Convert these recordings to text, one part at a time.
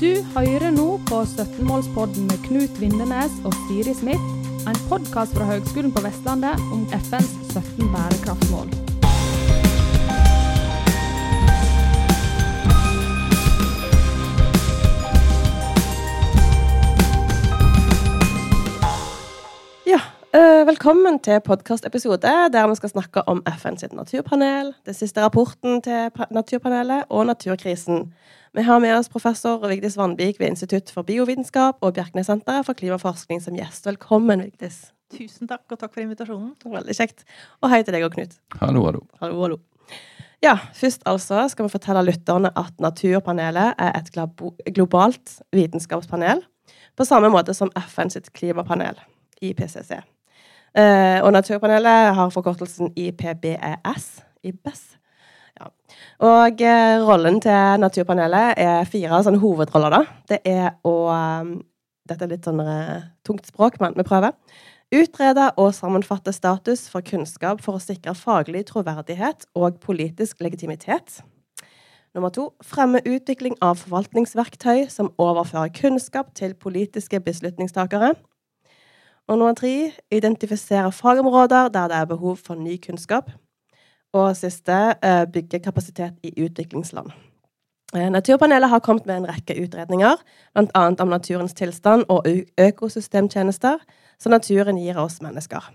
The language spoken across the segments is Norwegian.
Du hører nå på 17-målspodden med Knut Vindenes og Siri Smith, en podkast fra Høgskolen på Vestlandet om FNs 17 bærekraftsmål. Ja, eh, velkommen til podkastepisode der vi skal snakke om FNs naturpanel, den siste rapporten til naturpanelet og naturkrisen. Vi har med oss professor Vigdis Vanvik ved Institutt for biovitenskap og Bjerknessenteret for klimaforskning som gjest. Velkommen, Vigdis. Tusen takk, og takk for invitasjonen. Veldig kjekt. Og hei til deg og Knut. Hallo, hallo. Hallo, hallo. Ja, først altså skal vi fortelle lytterne at Naturpanelet er et globalt vitenskapspanel, på samme måte som FN sitt klimapanel, IPCC. Eh, og Naturpanelet har forkortelsen IPBES. IBES. Og eh, rollen til Naturpanelet er fire sånne hovedroller, da. Det er å eh, Dette er litt sånn eh, tungt språk, men vi prøver. Utrede og sammenfatte status for kunnskap for å sikre faglig troverdighet og politisk legitimitet. Nummer to fremme utvikling av forvaltningsverktøy som overfører kunnskap til politiske beslutningstakere. Og nummer tre identifisere fagområder der det er behov for ny kunnskap. Og siste eh, bygge kapasitet i utviklingsland. Eh, Naturpanelet har kommet med en rekke utredninger, bl.a. om naturens tilstand og økosystemtjenester som naturen gir oss mennesker.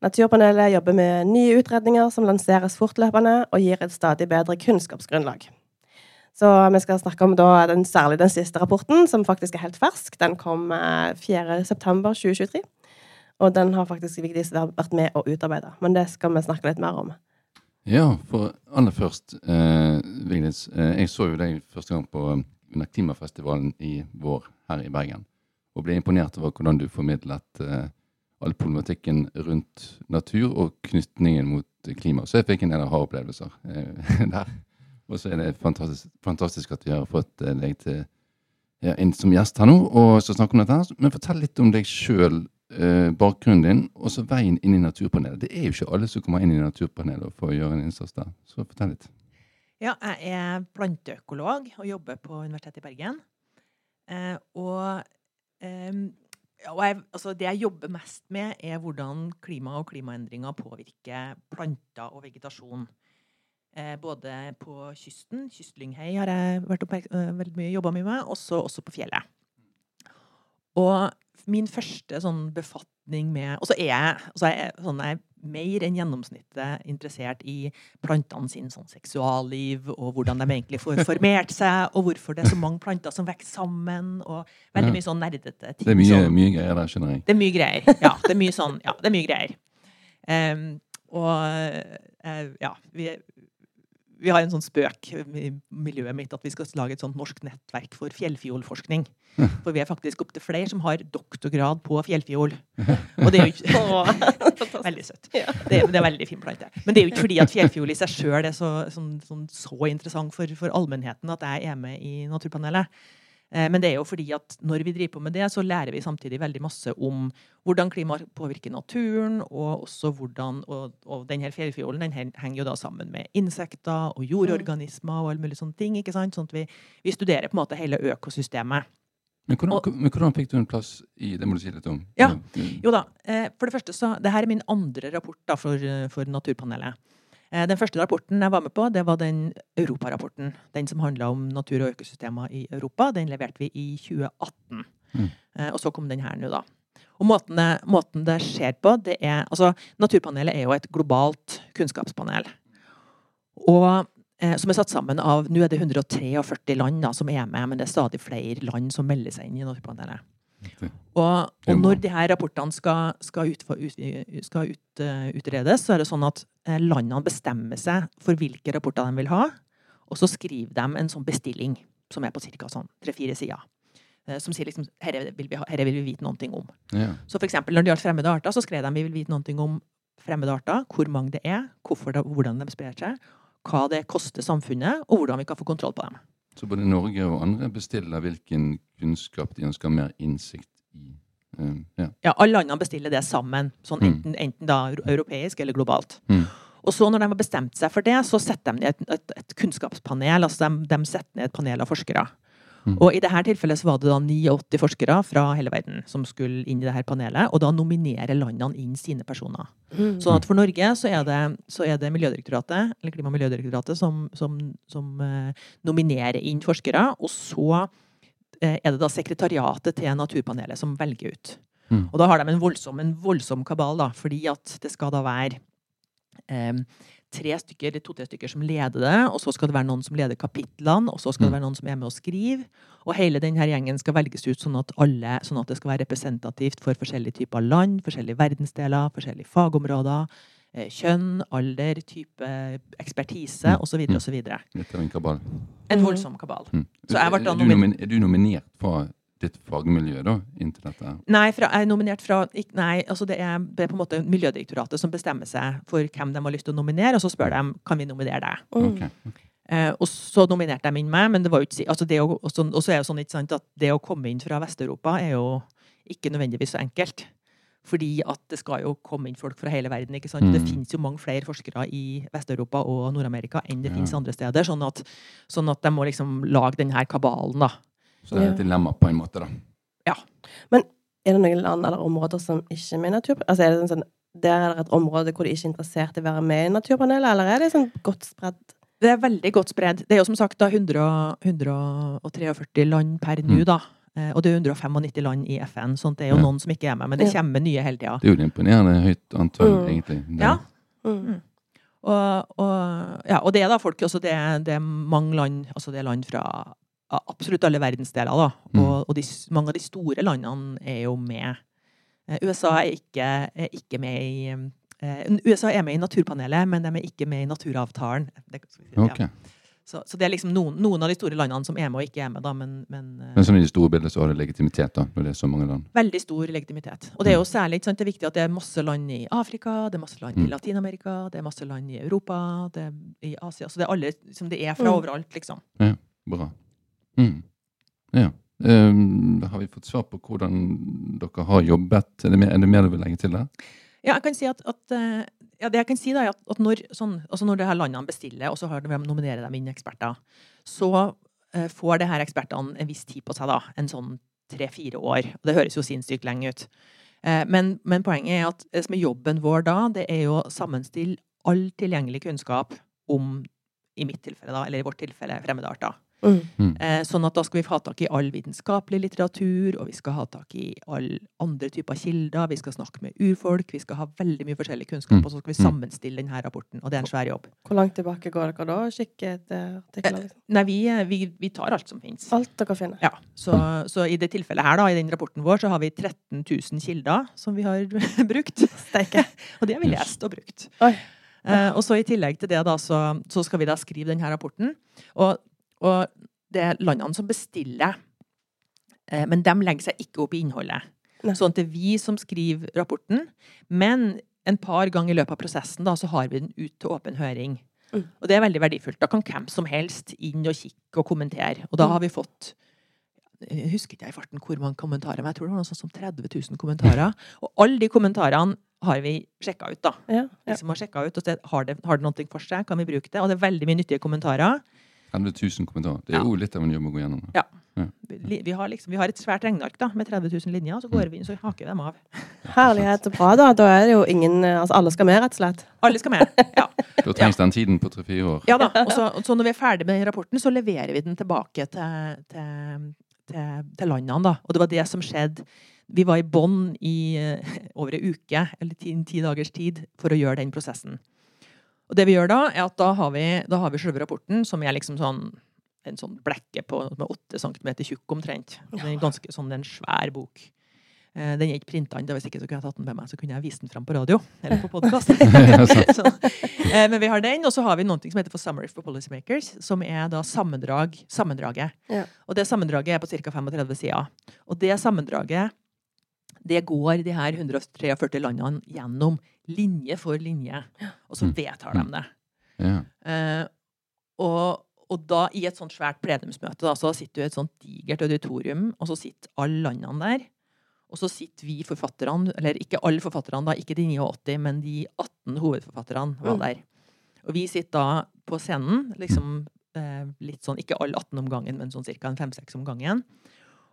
Naturpanelet jobber med nye utredninger som lanseres fortløpende og gir et stadig bedre kunnskapsgrunnlag. Så vi skal snakke om den, særlig den siste rapporten, som faktisk er helt fersk. Den kom eh, 4.9.2023. Og den har faktisk Vigdis vært med å utarbeide. Men det skal vi snakke litt mer om. Ja, for aller først, eh, Vigdis. Eh, jeg så jo deg første gang på eh, under klimafestivalen i vår her i Bergen. Og ble imponert over hvordan du formidlet eh, all problematikken rundt natur og knytningen mot klima. Så jeg fikk en del aha-opplevelser eh, der. Og så er det fantastisk, fantastisk at vi har fått eh, deg til, ja, inn som gjest her nå og så snakke om dette. her. Men fortell litt om deg sjøl, bakgrunnen din, og så veien inn i Naturpanelet. Det er jo ikke alle som kommer inn i Naturpanelet for å gjøre en innsats der. Så fortell litt. Ja, jeg er planteøkolog og jobber på Universitetet i Bergen. Eh, og eh, og jeg, altså det jeg jobber mest med, er hvordan klima og klimaendringer påvirker planter og vegetasjon. Eh, både på kysten, kystlynghei har jeg vært øh, veldig mye jobba mye med, også, også på fjellet. Og min første sånn befatning med Og så er jeg, altså jeg, er sånn, jeg er mer enn gjennomsnittet interessert i plantene sin sånn seksualliv, og hvordan de egentlig får formert seg, og hvorfor det er så mange planter som vokser sammen, og veldig mye sånn nerdete ting. Det er mye, mye greier der, skjønner jeg. det er mye greier. Ja, det er mye sånn, ja, det er mye greier. Um, og uh, ja, vi, vi har en sånn spøk i miljøet mitt at vi skal lage et sånt norsk nettverk for fjellfiolforskning. For vi er faktisk opptil flere som har doktorgrad på fjellfiol. Og det er jo ikke Veldig søtt. Det, er- det er veldig fin plante. Men det er jo ikke fordi at fjellfiol i seg sjøl er så, sånn, sånn, så interessant for, for allmennheten at jeg er med i Naturpanelet. Eh, Men det er jo fordi at når vi driver på med det, så lærer vi samtidig veldig masse om hvordan klima påvirker naturen, og også hvordan Og, og den her fjellfiolen den henger jo da sammen med insekter og jordorganismer og alle mulige sånne ting. ikke sant? Sånn at vi, vi studerer på en måte hele økosystemet. Men hvordan, Og- men hvordan fikk du en plass i Det må du si litt om. Ja. Jo da, eh, for det første så Det her er min andre rapport da for, for Naturpanelet. Eh, Den første rapporten jeg var med på, det var den Europarapporten. Den som handla om natur og økosystemer i Europa. Den leverte vi i 2018. Mm. Eh, Og så kom den her nå, da. Og måten det, måten det skjer på, det er Altså, Naturpanelet er jo et globalt kunnskapspanel. Og eh, som er satt sammen av Nå er det 143 land da, som er med, men det er stadig flere land som melder seg inn i Naturpanelet. Og, og når de her rapportene skal, skal, ut, skal ut, eh, utredes, så er det sånn at eh, landene bestemmer seg for hvilke rapporter de vil ha, og så skriver de en sånn bestilling som er på ca. sånn tre-fire sider. eh, Som sier liksom herre vil vi, ha, herre vil vi vite noe om. Ja. Så for eksempel når det gjaldt fremmede arter, så skrev de vi vil vite noe om fremmede arter, hvor mange det er, det, hvordan de sprer seg, hva det koster samfunnet, og hvordan vi kan få kontroll på dem. Så både Norge og andre bestiller hvilken kunnskap de ønsker mer innsikt i. Um, ja. Ja, Alle landene bestiller det sammen, sånn Mm. enten, enten da europeisk eller globalt. Mm. Og så når de har bestemt seg for det, så setter de ned et, et, et kunnskapspanel. altså de, de setter ned et panel av forskere. Mm. Og i dette tilfellet så var det da 89 forskere fra hele verden som skulle inn i dette panelet, og da nominerer landene inn sine personer. Mm. Sånn at for Norge så er det, så er det Miljødirektoratet, eller Klima- og miljødirektoratet som, som, som eh, nominerer inn forskere, og så er det da sekretariatet til Naturpanelet som velger ut. Mm. Og da har de en voldsom, en voldsom kabal, da, fordi at det skal da være eh, tre stykker, eller to-tre stykker som leder det, og så skal det være noen som leder kapitlene, og så skal det Mm. være noen som er med å skrive. Og hele denne gjengen skal velges ut sånn at, alle, sånn at det skal være representativt for forskjellige typer land, forskjellige verdensdeler, forskjellige fagområder, eh, kjønn, alder, type ekspertise Mm. osv. Mm. osv. Dette er en kabal. En voldsom kabal. Mm. Så jeg ble da er, du nomin- er du nominert fra ditt fagmiljø da, inntil dette? Nei, fra, jeg er nominert fra ikke, Nei, altså det er, det er på en måte Miljødirektoratet som bestemmer seg for hvem de har lyst til å nominere, og så spør de kan vi nominere deg. Mm. Ok. Eh, og så nominerte de inn meg, men det var jo ikke altså det å, og så, er det sånn ikke sant, at det å komme inn fra Vest-Europa er jo ikke nødvendigvis så enkelt. Fordi at det skal jo komme inn folk fra hele verden. ikke sant? Mm. Det finnes jo mange flere forskere i Vest-Europa og Nord-Amerika enn det Ja. finnes andre steder. Sånn at, sånn at de må liksom lage denne kabalen, da. Så det er et dilemma på en måte, da. Ja. Men Er det noen land eller områder som ikke er med i natur... Altså, er det sånn, der er det et område hvor de ikke er interessert i å være med i Naturpanelet, eller er det sånn godt spredd? Det er veldig godt spredd. Det er jo som sagt da 100, 143 land per nå, Mm. da. Og det er 195 land i FN, sånn det er jo Ja. noen som ikke er med. Men det kommer nye hele tida. Det er jo et imponerende høyt antall, Mm. egentlig. Det- Ja. Mm. Og, og, ja, og det er da folk også, det, er- det er mange land Altså det er land fra absolutt alle verdensdeler, da. Mm. Og, og de, mange av de store landene er jo med. Eh, USA er ikke, er ikke med i eh, USA er med i Naturpanelet, men de er ikke med i Naturavtalen. Det, ja. Ok. Så, så det er liksom noen, noen av de store landene som er med og ikke er med, da, men, men, eh, Men som i det store bildet så har det legitimitet, da, når det er så mange land. veldig stor legitimitet. Og det er jo særlig ikke sant, det er viktig at det er masse land i Afrika, det er masse land i Mm. Latin-Amerika, det er masse land i Europa, det er i Asia. Så det er alle som det er fra Mm. overalt, liksom. Ja, Bra. Mm. Ja. Um, har vi fått svar på hvordan dere har jobbet? Er det mer, er det mer du vil legge til der? Ja, jeg kan si at, at eh, ja, det jeg kan si da, er at, at når, sånn, altså når det her landene bestiller, og så har de nominerer de inn eksperter, så eh, får de her ekspertene en viss tid på seg, da. En sånn tre-fire år. Og det høres jo sinnssykt lenge ut. Eh, men, men poenget er at det som er jobben vår da, det er jo å sammenstille all tilgjengelig kunnskap om, i mitt tilfelle, da, eller i vårt tilfelle, fremmedarter. Mm. Eh, sånn at da skal vi ha tak i all vitenskapelig litteratur, og vi skal ha tak i alle andre typer kilder. Vi skal snakke med urfolk, vi skal ha veldig mye forskjellig kunnskap, Mm. og så skal vi Mm. sammenstille denne rapporten. Og det er en svær jobb. Hvor langt tilbake går dere da og kikker etter artikler? Liksom? Nei, vi, eh, vi, vi tar alt som finnes. Alt dere finner? Ja, så, så i det tilfellet her, da, i den rapporten vår, så har vi 13 000 kilder som vi har brukt. Steike. Og det har vi lest og brukt. Oi. Eh, og så i tillegg til det, da, så, så skal vi da skrive denne rapporten. Og, og det er landene som bestiller, eh, men de legger seg ikke opp i innholdet. Nei. Sånn at det er vi som skriver rapporten. Men en par ganger i løpet av prosessen da, så har vi den ut til åpen høring. Mm. Og det er veldig verdifullt. Da kan hvem som helst inn og kikke og kommentere. Og da Mm. har vi fått jeg husker ikke jeg i farten hvor mange kommentarer, men jeg tror det var noe sånt som 30 000 kommentarer. Og alle de kommentarene har vi sjekka ut, da. Ja, ja. Liksom har sjekket ut og så har det, har det noe for seg, kan vi bruke det? Og det er veldig mye nyttige kommentarer. 30 000 kommentarer. Det er Ja. jo litt av en jobb å gå gjennom. Ja. Vi, vi, har liksom, vi har et svært regneark da, med 30 000 linjer, og så går vi inn så haker vi dem av. Herlighet og bra, da. Da er det jo ingen Altså, alle skal med, rett og slett. Alle skal med. Ja, Da trengs den tiden på tre-fire år. ja da. Og så, og så når vi er ferdig med rapporten, så leverer vi den tilbake til, til, til, til landene. da. Og det var det som skjedde. Vi var i bånn i eh, over ei uke, eller ti, ti dagers tid, for å gjøre den prosessen. Og det vi gjør da, er at da har vi, da har vi selve rapporten, som er liksom sånn en sånn blekke på, med 8 centimeter tjukk omtrent. Det er ganske sånn en svær bok. Eh, Den er ikke printa ennå, hvis ikke så kunne jeg tatt den med meg, så kunne jeg vist den fram på radio. Eller på podkast. men vi har den, og så har vi noe som heter for Summary for Policymakers, som er da sammendrag, sammendraget. Ja. Og det sammendraget er på ca. 35 sider. Og det sammendraget det går de her 143 landene gjennom linje for linje, og så Mm. vedtar de det. Ja. Eh, og, og da, i et sånt svært plenumsmøte, da, så sitter du i et sånt digert auditorium, og så sitter alle landene der. Og så sitter vi forfatterne, eller ikke alle forfatterne, da, ikke de 89, men de 18 hovedforfatterne var Mm. der. Og vi sitter da på scenen, liksom Eh, litt sånn, Ikke alle 18 om gangen, men sånn ca. 5-6 om gangen.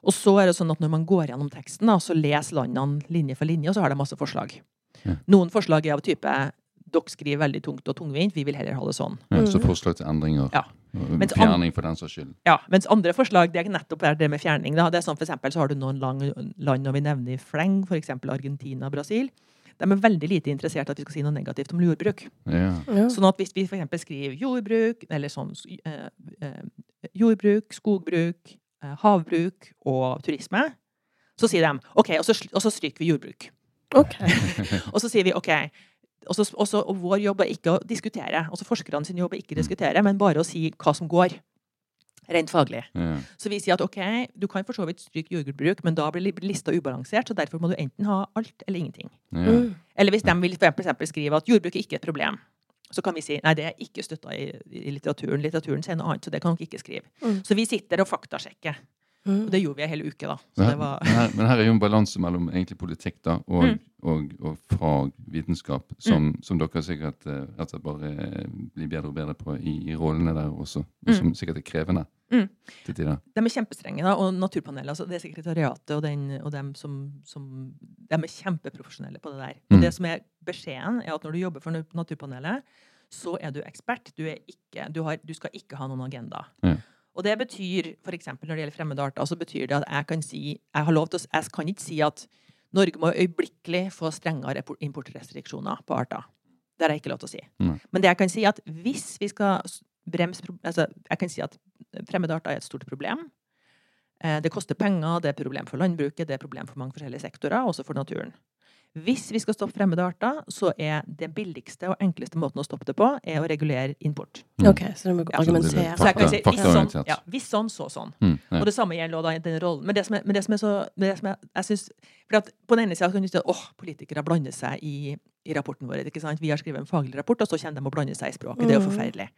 Og så er det sånn at når man går gjennom teksten, da, så leser landene linje for linje, og så har de masse forslag. Ja. Noen forslag er av type dere skriver veldig tungt og tungvint, vi vil heller ha det sånn. Ja, så Mhm. forslag til endringer. Ja. Mens an- Fjerning for den saks skyld. Ja, Mens andre forslag det er nettopp det med fjerning. Da. Det er sånn for eksempel, så har du noen lang, land og vi nevner i fleng, f.eks. Argentina og Brasil. De er veldig lite interessert i at vi skal si noe negativt om jordbruk. Ja. Ja. Sånn at hvis vi f.eks. skriver jordbruk, eller sånn eh, eh, jordbruk, skogbruk, eh, havbruk og turisme, så sier de OK, og så, og så stryker vi jordbruk. OK. Og så sier vi OK. Og, så, og, vår jobb er ikke å diskutere. Også forskerne sin jobb er ikke å diskutere, men bare å si hva som går. Rent faglig. Ja. Så vi sier at OK, du kan for så vidt stryke jordbruk, men da blir li- lista ubalansert, så derfor må du enten ha alt eller ingenting. Ja. Mm. Eller hvis de vil for eksempel skrive at jordbruk er ikke et problem, så kan vi si nei, det er ikke støtta i, i litteraturen. Litteraturen sier noe annet, så det kan dere ikke skrive. Mm. Så vi sitter og faktasjekker. Mm. Og det gjorde vi en hel uke, da. Så Men, det var men, her, men her er jo en balanse mellom egentlig politikk da, og, Mm. og, og fag, vitenskap, som, som dere sikkert slett bare eh, blir bedre og bedre på i, i rollene der også, og Mm. som sikkert er krevende Mm. til tida. De er kjempestrenge, da, og Naturpanelet, altså det sekretariatet og, den, og dem som, som De er kjempeprofesjonelle på det der. Mm. Og det som er beskjeden, er at når du jobber for Naturpanelet, så er du ekspert. Du, er ikke, du, har, du skal ikke ha noen agenda. Ja. Og det betyr, for eksempel når det gjelder fremmede arter, så betyr det at jeg kan si Jeg har lov til jeg kan ikke si at Norge må øyeblikkelig få strengere importrestriksjoner på arter. Det har jeg ikke lov til å si. Nei. Men det jeg kan si, at hvis vi skal bremse altså, Jeg kan si at fremmede arter er et stort problem. Eh, Det koster penger, det er et problem for landbruket, det er et problem for mange forskjellige sektorer, også for naturen. Hvis vi skal stoppe fremmede arter, så er det billigste og enkleste måten å stoppe det på, er å regulere import. Mm. OK, så du må Ja. argumentere. Så jeg kan si hvis sånn, ja, hvis sånn, så sånn. Mm, ja. Og det samme gjelder da den rollen. Men det som er, men det som er så men det som er, jeg synes, for at På den ene sida kan du si at åh, politikere blander seg i, i rapporten vår. ikke sant? Vi har skrevet en faglig rapport, og så kjenner de å blande seg i språket. Det er jo Mhm. forferdelig.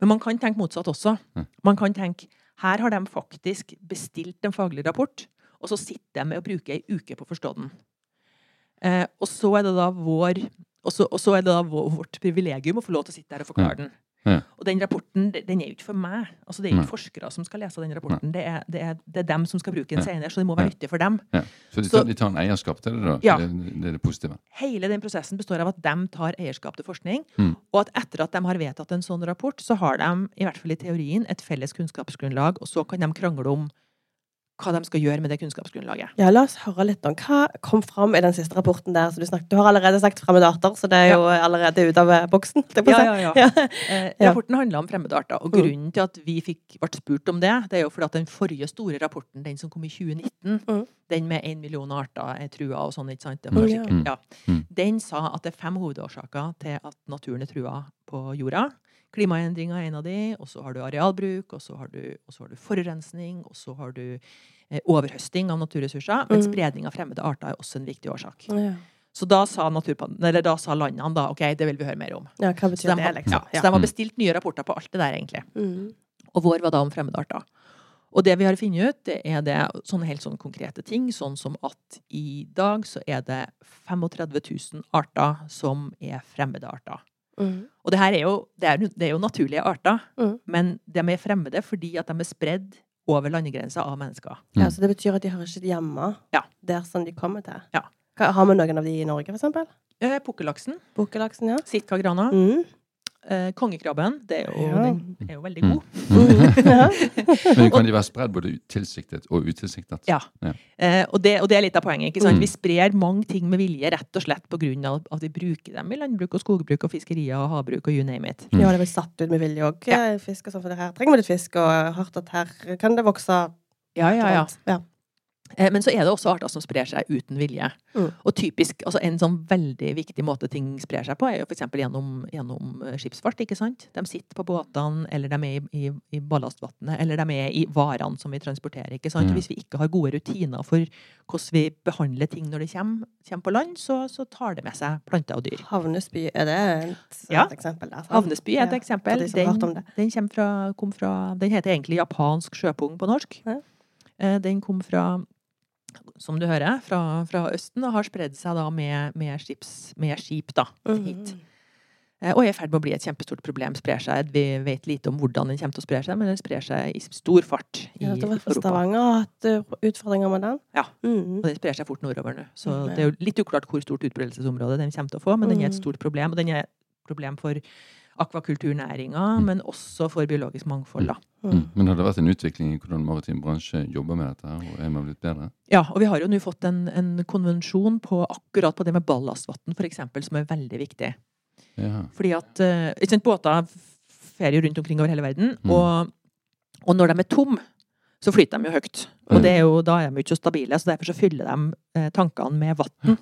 Men man kan tenke motsatt også. Man kan tenke her har de faktisk bestilt en faglig rapport, og så sitter de med å bruke ei uke på å forstå den. Eh, og så er det da vår og så, og så er det da vår, vårt privilegium å få lov til å sitte der og forklare den. Ja. Og den rapporten den er jo ikke for meg. Altså, det er jo ikke forskere som skal lese den rapporten. Det er, det, er, det er dem som skal bruke den senere, så det må være nyttig for dem. Ja. Så de Så- tar, de tar en eierskap til det, da? Ja. Det, det er det positive. Hele den prosessen består av at de tar eierskap til forskning, Mm. og at etter at de har vedtatt en sånn rapport, så har de, i hvert fall i teorien, et felles kunnskapsgrunnlag, og så kan de krangle om hva de skal gjøre med det kunnskapsgrunnlaget. Ja, la oss høre litt om hva kom fram i den siste rapporten der. Så du, snakket, du har allerede sagt fremmedarter, så det er jo allerede ute av boksen. Ja, ja, ja. Ja. Eh, rapporten handla om fremmedarter. Og Mm. grunnen til at vi fikk, ble spurt om det, det er jo fordi at den forrige store rapporten, den som kom i 2019, Mm. den med én million arter er trua og sånn, ikke sant? Det Mm, sikkert, ja. Mm. Den sa at det er fem hovedårsaker til at naturen er trua på jorda. Klimaendringer er en av de, og så har du arealbruk, og så har du, og så har du forurensning, og så har du eh, overhøsting av naturressurser. Men Mm. spredning av fremmede arter er også en viktig årsak. Ja. Så da sa, eller da sa landene da, OK, det vil vi høre mer om. ja, hva Så betyr de, det, liksom? ja, så de har bestilt nye rapporter på alt det der, egentlig. Mm. Og vår var da om fremmede arter. Og det vi har funnet ut, det er det sånne helt sånne konkrete ting, sånn som at i dag så er det 35 000 arter som er fremmede arter. Mm. Og det her er jo, det er, det er jo naturlige arter, Mm. men de er fremmede fordi at de er spredd over landegrenser av mennesker. Ja, så det betyr at de hører ikke hjemme Ja. der som de kommer til. Ja. Har vi noen av de i Norge, for eksempel? Eh, Pukkellaksen, ja. Sitka grana, Mm. Eh, kongekrabben, det er jo, Ja. den er jo veldig Mm. god. Mm. Men kan de være spredd både tilsiktet og utilsiktet? Ja. Ja. Eh, og, det, og det er litt av poenget. ikke sant? Mm. Vi sprer mange ting med vilje rett og slett pga. at vi bruker dem i landbruk og skogbruk og fiskerier og havbruk og you name it. Mm. ja, det er vel satt ut med vilje òg. Ja. Fisk og sånn, for det her trenger vi litt fisk, og hardt at her kan det vokse Ja, ja, ja. ja. Eh, men så er det også arter som sprer seg uten vilje. Mm. Og typisk, altså En sånn veldig viktig måte ting sprer seg på, er jo f.eks. Gjennom, gjennom eh, skipsfart. ikke sant? De sitter på båtene, eller de er i, i, i ballastvannet, eller de er i varene som vi transporterer. ikke sant? Mm. Hvis vi ikke har gode rutiner for hvordan vi behandler ting når det kommer, kommer på land, så, så tar det med seg planter og dyr. Havnesby, er det et, Ja. et eksempel der? sant? Havnesby er et Ja, eksempel. de Den, den, fra, kom fra, den heter egentlig japansk sjøpung på norsk. Ja. Eh, Den kom fra, som du hører, fra, fra Østen og har spredd seg da med, med, skips, med skip da, Mhm. hit. Mm. Og er i ferd med å bli et kjempestort problem. Sprer seg. Vi vet lite om hvordan den kommer til å spre seg, men den sprer seg i stor fart i Ja, det var Europa. Stavanger har hatt uh, utfordringer med den. Ja. Mm. Og den sprer seg fort nordover nå. Så Mm, det er jo litt uklart hvor stort utbredelsesområde den kommer til å få, men den er et Mm. stort problem. Og den er et problem for akvakulturnæringa, Mm. men også for biologisk mangfold, da. Mm. Men har det vært en utvikling i hvordan maritim bransje jobber med dette? og Er man blitt bedre? Ja, og vi har jo nå fått en, en konvensjon på akkurat på det med ballastvann, eksempel, som er veldig viktig. Ja. Fordi at eh, ikke sant, båter ferier rundt omkring over hele verden, Mm. og, og når de er tom, så flyter de jo høyt. Og Mm. det er jo, da er de jo ikke så stabile, så derfor så fyller de eh, tankene med vann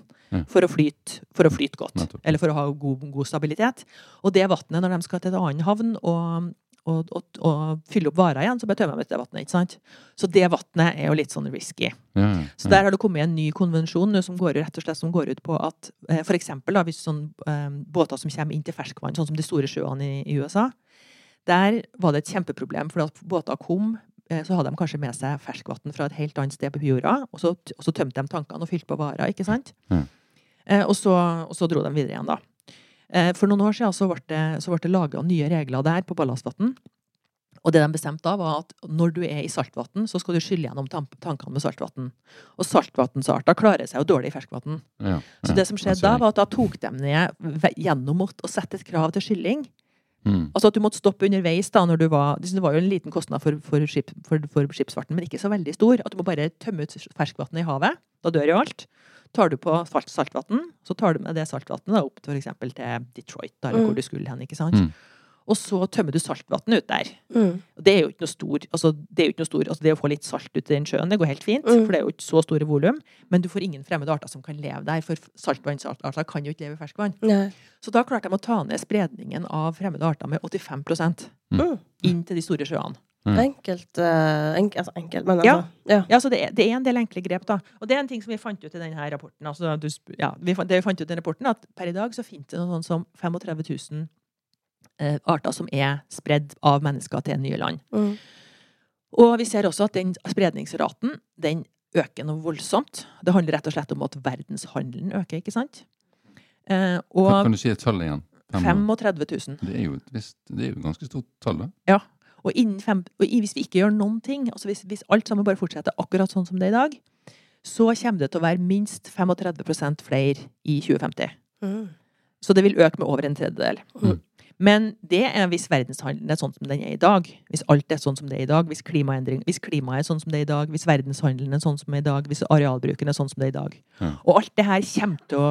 for, å flyte, for å flyte godt. Eller for å ha god, god stabilitet. Og det vannet, når de skal til en annen havn og, og, og, og fylle opp varer igjen, så bare tømmer de ut det vannet. ikke sant? Så det vannet er jo litt sånn risky. Ja, ja, Så der har det kommet en ny konvensjon som går, rett og slett, som går ut på at eh, for eksempel da, hvis sånn, eh, båter som kommer inn til ferskvann, sånn som de store sjøene i, i USA, der var det et kjempeproblem, for at båter kom, så hadde de kanskje med seg ferskvann fra et helt annet sted på jorda, og så, og så tømte de tankene og fylte på varer, ikke sant? Mm. Eh, og, så, og så dro de videre igjen, da. Eh, for noen år siden så ble det, så ble det laga nye regler der på ballastvann. Og det de bestemte da, var at når du er i saltvann, så skal du skylle gjennom tankene med saltvann. Og saltvannsarter klarer seg jo dårlig i ferskvann. ja, Så ja. det som skjedde da, var at da tok de ned gjennom å sette et krav til skylling. Mm. Altså at du måtte stoppe underveis da når du var Det var jo en liten kostnad for, for, skip, for, for skipsfarten, men ikke så veldig stor. At du må bare tømme ut ferskvannet i havet. Da dør jo alt. Tar du på salt, saltvann, så tar du med det saltvannet opp til f.eks. til Detroit, der Mm. hvor du skulle hen. ikke sant? Mm. Og så tømmer du saltvann ut der. Mm. Det er jo ikke noe stor, altså det er jo ikke noe stor, altså det å få litt salt ut i den sjøen, det går helt fint, Mm. for det er jo ikke så store volum. Men du får ingen fremmede arter som kan leve der, for saltvannsarter kan jo ikke leve i ferskvann. Nei. Så da klarte de å ta ned spredningen av fremmede arter med 85 Mm. inn til de store sjøene. Mm. Enkelt, uh, enk, altså enkelt, men Ja. altså ja. Ja, så det er, det er en del enkle grep, da. Og det er en ting som vi fant ut i denne rapporten. Altså, du, ja, vi fant, det vi fant ut i den rapporten, at per i dag så finnes det noe sånn som 35 000 eh, arter som er spredd av mennesker til nye land. Mm. Og vi ser også at den spredningsraten den øker noe voldsomt. Det handler rett og slett om at verdenshandelen øker, ikke sant? Eh, og kan du si et tall igjen? 35 000. Det er jo et visst, det er jo et ganske stort tall, da. Og, innen fem, og hvis vi ikke gjør noen ting, altså hvis, hvis alt sammen bare fortsetter akkurat sånn som det er i dag, så kommer det til å være minst 35% flere i 2050. Mm. Så det vil øke med over en tredjedel. Mm. Men det er hvis verdenshandelen er sånn som den er i dag. Hvis alt er sånn som det er i dag. Hvis, hvis klimaet er sånn som det er i dag. Hvis verdenshandelen er sånn som det er i dag. Hvis arealbruken er sånn som det er i dag. Ja. Og alt det her kommer til å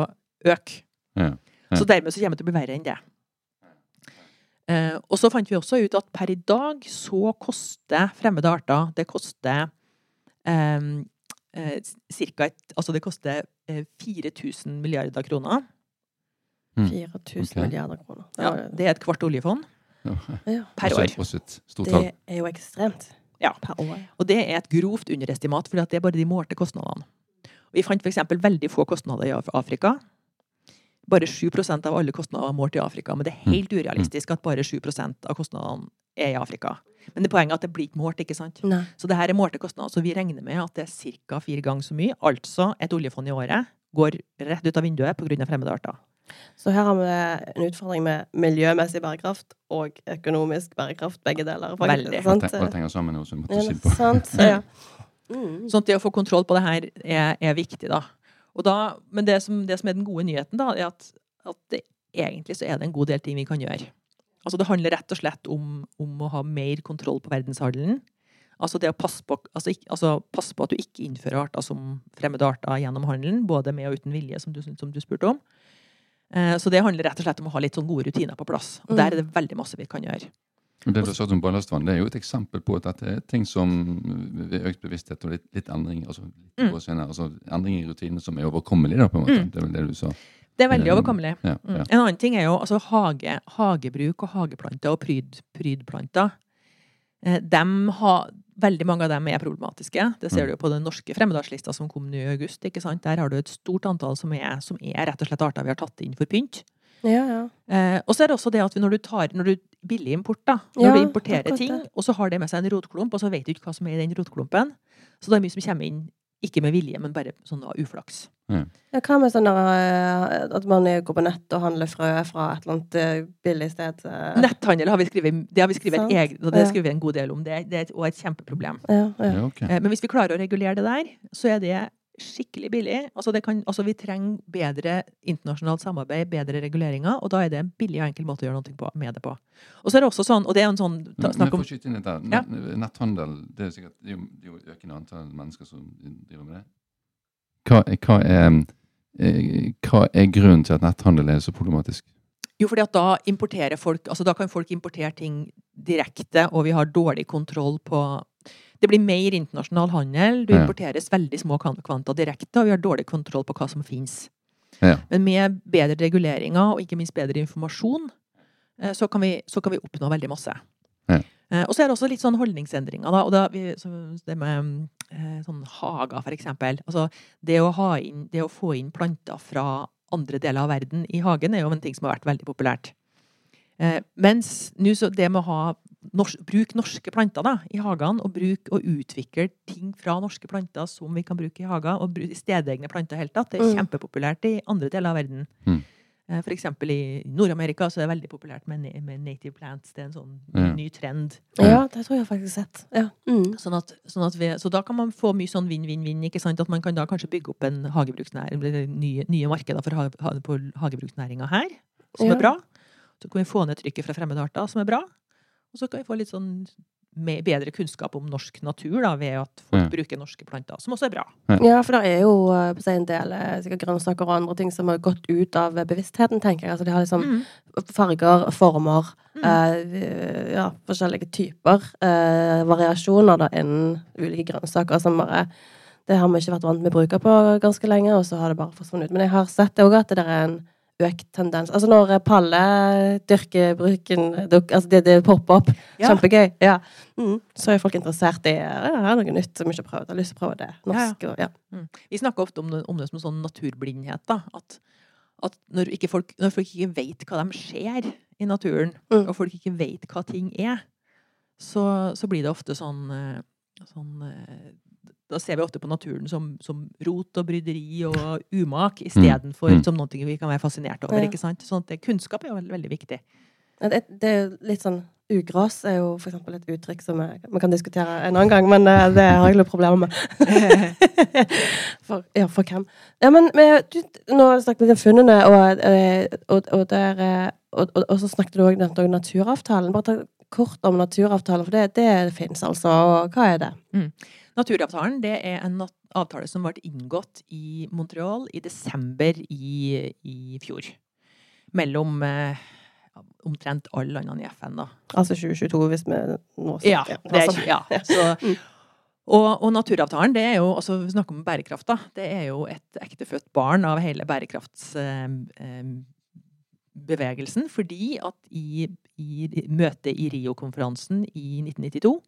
øke. Ja. Ja. Så dermed så kommer det til å bli verre enn det. Eh, og så fant vi også ut at per i dag så koster fremmede arter Det koster eh, eh, cirka et Altså det koster eh, 4000 milliarder kroner. 4000 okay. milliarder kroner. Ja, det er et kvart oljefond Ja. Ja. per år. også et stort. Det er jo ekstremt. Ja. Per år. Og det er et grovt underestimat, for det er bare de målte kostnadene. Vi fant f.eks. veldig få kostnader i Afrika. Bare 7% av alle kostnader var målt i Afrika. Men det er helt urealistisk at bare 7% av kostnadene er i Afrika. Men det poenget er at det blir ikke målt, ikke sant? Nei. Så det her er målte kostnader. Så vi regner med at det er ca. fire ganger så mye. Altså et oljefond i året går rett ut av vinduet pga. fremmede arter. Så her har vi en utfordring med miljømessig bærekraft og økonomisk bærekraft, begge deler. faktisk, Veldig. Sant? Alt henger sammen nå, måtte Ja, skille på. sant. Ja. Mm. Sånn at det å få kontroll på det her er, er viktig, da. Og da men det som, det som er den gode nyheten, da, er at, at det, egentlig så er det en god del ting vi kan gjøre. Altså Det handler rett og slett om, om å ha mer kontroll på verdenshandelen. Altså det å passe på, altså, altså passe på at du ikke innfører arter som fremmede arter gjennom handelen, både med og uten vilje, som du, som du spurte om. Eh, Så det handler rett og slett om å ha litt sånn gode rutiner på plass. Og der er det veldig masse vi kan gjøre. Det du sagt om ballastvann, det er jo et eksempel på at dette er ting som ved økt bevissthet og litt, litt endring altså, litt Mm. senere, altså endring i rutinene som er overkommelig, da, på en måte. Mm. Det er vel det du sa. Det er veldig Eh, overkommelig. Ja, Mm. ja. En annen ting er jo altså hage, hagebruk og hageplanter og pryd, prydplanter. Eh, har, veldig mange av dem er problematiske. Det ser du jo på den norske fremmedartslista som kom nå i august. ikke sant? Der har du et stort antall som er, som er rett og slett arter vi har tatt inn for pynt. Ja, ja. Eh, og så er det også det at når du tar når du billig import, da, når Ja, du importerer ting, og så har det med seg en rotklump, og så vet du ikke hva som er i den rotklumpen, så det er mye som kommer inn Ikke med vilje, men bare sånn av uflaks. Ja, hva med sånn at man går på nett og handler frø fra et eller annet eh, billig sted? eh? Netthandel har vi skrevet, det har vi skrevet, egen, og det Ja. har skrevet en god del om. Det, er- det er et- og et kjempeproblem. Ja, ja. Ja, ok. Eh, Men hvis vi klarer å regulere det der, så er det skikkelig billig. Altså, det kan, altså vi trenger bedre internasjonalt samarbeid, bedre reguleringer, og da er det en billig og enkel måte å gjøre noe på, med det på. Og så er det også sånn, og det er en sånn ta, snakk om inn. Ja. Netthandel, det er sikkert det er jo, økende antall mennesker som driver med det. Hva, hva, er, eh, hva er grunnen til at netthandel er så problematisk? Jo, fordi at da importerer folk Altså da kan folk importere ting direkte, og vi har dårlig kontroll på Det blir mer internasjonal handel. Du importeres veldig små kvanta direkte, og vi har dårlig kontroll på hva som finnes. Ja. Men med bedre reguleringer, og ikke minst bedre informasjon, eh, så kan vi, så kan vi oppnå veldig masse. Ja. Eh, Og så er det også litt sånn holdningsendringer. Da, og da, vi, så det med eh, sånn hager, for eksempel. Altså, det å, ha inn, det å få inn planter fra andre deler av verden i hagen er jo en ting som har vært veldig populært. Eh, mens nå så det med å ha nors bruk norske planter da, i hagene, og bruk og utvikle ting fra norske planter som vi kan bruke i hager, og stedegne planter i hele tatt, det er Mm. kjempepopulært i andre deler av verden. Mm. Eh, For eksempel i Nord-Amerika så er det veldig populært med, med native plants. Det er en sånn Ja. ny trend. ja, det tror jeg faktisk sett. Ja. Mm. Sånn at, sånn at vi, så da kan man få mye sånn vinn-vinn-vinn. ikke sant? At man kan da kanskje bygge opp en hagebruksnæring, nye, nye markeder for ha, ha, på hagebruksnæringa her, som Ja. er bra. Så kan vi få ned trykket fra fremmede arter, som er bra. Og så kan vi få litt sånn bedre kunnskap om norsk natur da, ved at folk Ja. bruker norske planter, som også er bra. Ja, for det er jo eh, på en del eh, sikkert grønnsaker og andre ting som har gått ut av bevisstheten, tenker jeg. Altså, de har liksom Mm. farger, former, Mm. eh, ja, forskjellige typer, eh, variasjoner da innen ulike grønnsaker som bare Det har vi ikke vært vant med å bruke på ganske lenge, og så har det bare forsvunnet ut. Men jeg har sett det òg at det der er en økt tendens. Altså når Palle dyrker bruken Altså det, det popper opp. Ja. Kjempegøy. Ja. Mm. Så er folk interessert i ja, det er noe nytt som ikke har prøvd. Jeg har lyst til å prøve det. Norsk og ja. Vi snakker ofte om det, om det som sånn naturblindhet. da, At, at når, ikke folk, når folk ikke vet hva de ser i naturen, Mm. og folk ikke vet hva ting er, så, så blir det ofte sånn, eh, sånn eh, Da ser vi ofte på naturen som, som rot og bryderi og umak istedenfor Mm. som noe vi kan være fascinert over. Ja. ikke sant? Sånn at kunnskap er jo veldig, veldig viktig. Det, det er litt sånn Ugras er jo for eksempel et uttrykk som man kan diskutere en annen gang, men eh, det har jeg litt problemer med. for, ja, for hvem? Ja, men, du, nå vi snakket litt om funnene, og, eh, og, og, der, eh, og, så snakket du òg om naturavtalen. Bare ta kort om naturavtalen, for det, det finnes altså. Og hva er det? Naturavtalen det er en avtale som ble inngått i Montreal i desember i, i fjor. Mellom eh, omtrent alle landene i FN, da. Altså 2022, hvis vi nå Ja. snakker. Det er, altså. ja. Så, og, og naturavtalen, det er jo altså Vi snakker om bærekraft, da. Det er jo et ektefødt barn av hele bærekraftsbevegelsen. fordi at i, i møtet i Rio-konferansen i 1992 eh,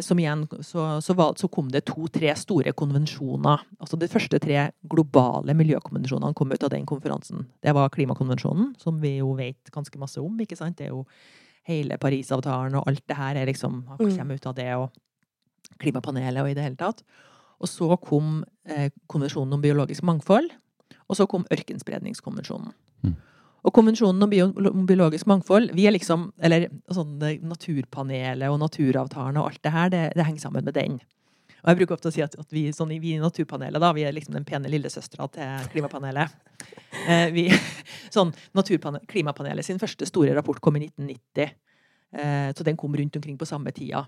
som igjen, så, så, var, så kom det to-tre store konvensjoner. Altså De første tre globale miljøkonvensjonene kom ut av den konferansen. Det var klimakonvensjonen, som vi jo vet ganske masse om. ikke sant? Det er jo hele Parisavtalen og alt det her er liksom, Mm. kommer ut av det. og Klimapanelet og i det hele tatt. Og så kom eh, konvensjonen om biologisk mangfold. Og så kom ørkenspredningskonvensjonen. Mm. Og konvensjonen om, bio, om biologisk mangfold vi er liksom, eller sånn, Naturpanelet og naturavtalen og alt det her, det, det henger sammen med den. Og jeg bruker ofte å si at, at vi, sånn, vi i Naturpanelet da, vi er liksom den pene lillesøstera til Klimapanelet. Eh, vi, sånn, Klimapanelet sin første store rapport kom i 1990. Eh, så den kom rundt omkring på samme tida.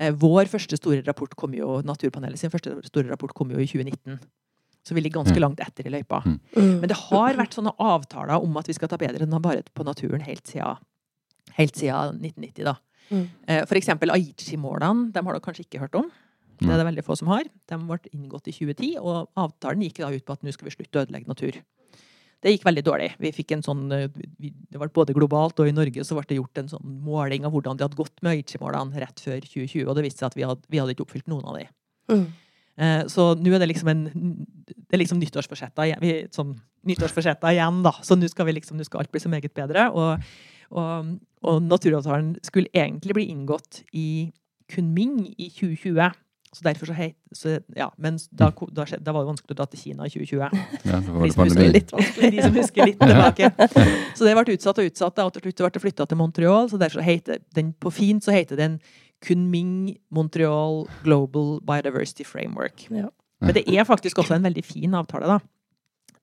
Eh, vår første store rapport kom jo, Naturpanelet sin første store rapport kom jo i 2019. Så vi ligger ganske Mm. langt etter i løypa. Mm. Men det har vært sånne avtaler om at vi skal ta bedre vare på naturen helt siden, helt siden 1990. da. Mm. Eh, For eksempel Aichi-målene, dem har dere kanskje ikke hørt om. Det er det veldig få som har. De ble inngått i 2010, og avtalen gikk da ut på at nå skal vi slutte å ødelegge natur. Det gikk veldig dårlig. Vi fikk en sånn, eh, det ble Både globalt og i Norge så ble det gjort en sånn måling av hvordan det hadde gått med Aichi-målene rett før 2020, og det viste seg at vi hadde, vi hadde ikke oppfylt noen av de. Mm. Eh, Så nå er det liksom en Det er liksom nyttårsforsetter igjen. Vi, sånn, nyttårsforsetter igjen, da. Så nå skal liksom, skal alt bli så meget bedre. Og, og, og naturavtalen skulle egentlig bli inngått i Kunming i 2020. Så derfor så heit, så, ja, Men da, da, skjedde, da var det vanskelig å dra til Kina i 2020. Ja, var de det som husker pandemi. litt de som husker litt tilbake. Så det ble utsatt og utsatt, og til slutt ble det flytta til Montreal. Så derfor heter den, på fint så heter den Kunming Montreal Global Biodiversity Framework. Ja. Men det er faktisk også en veldig fin avtale, da.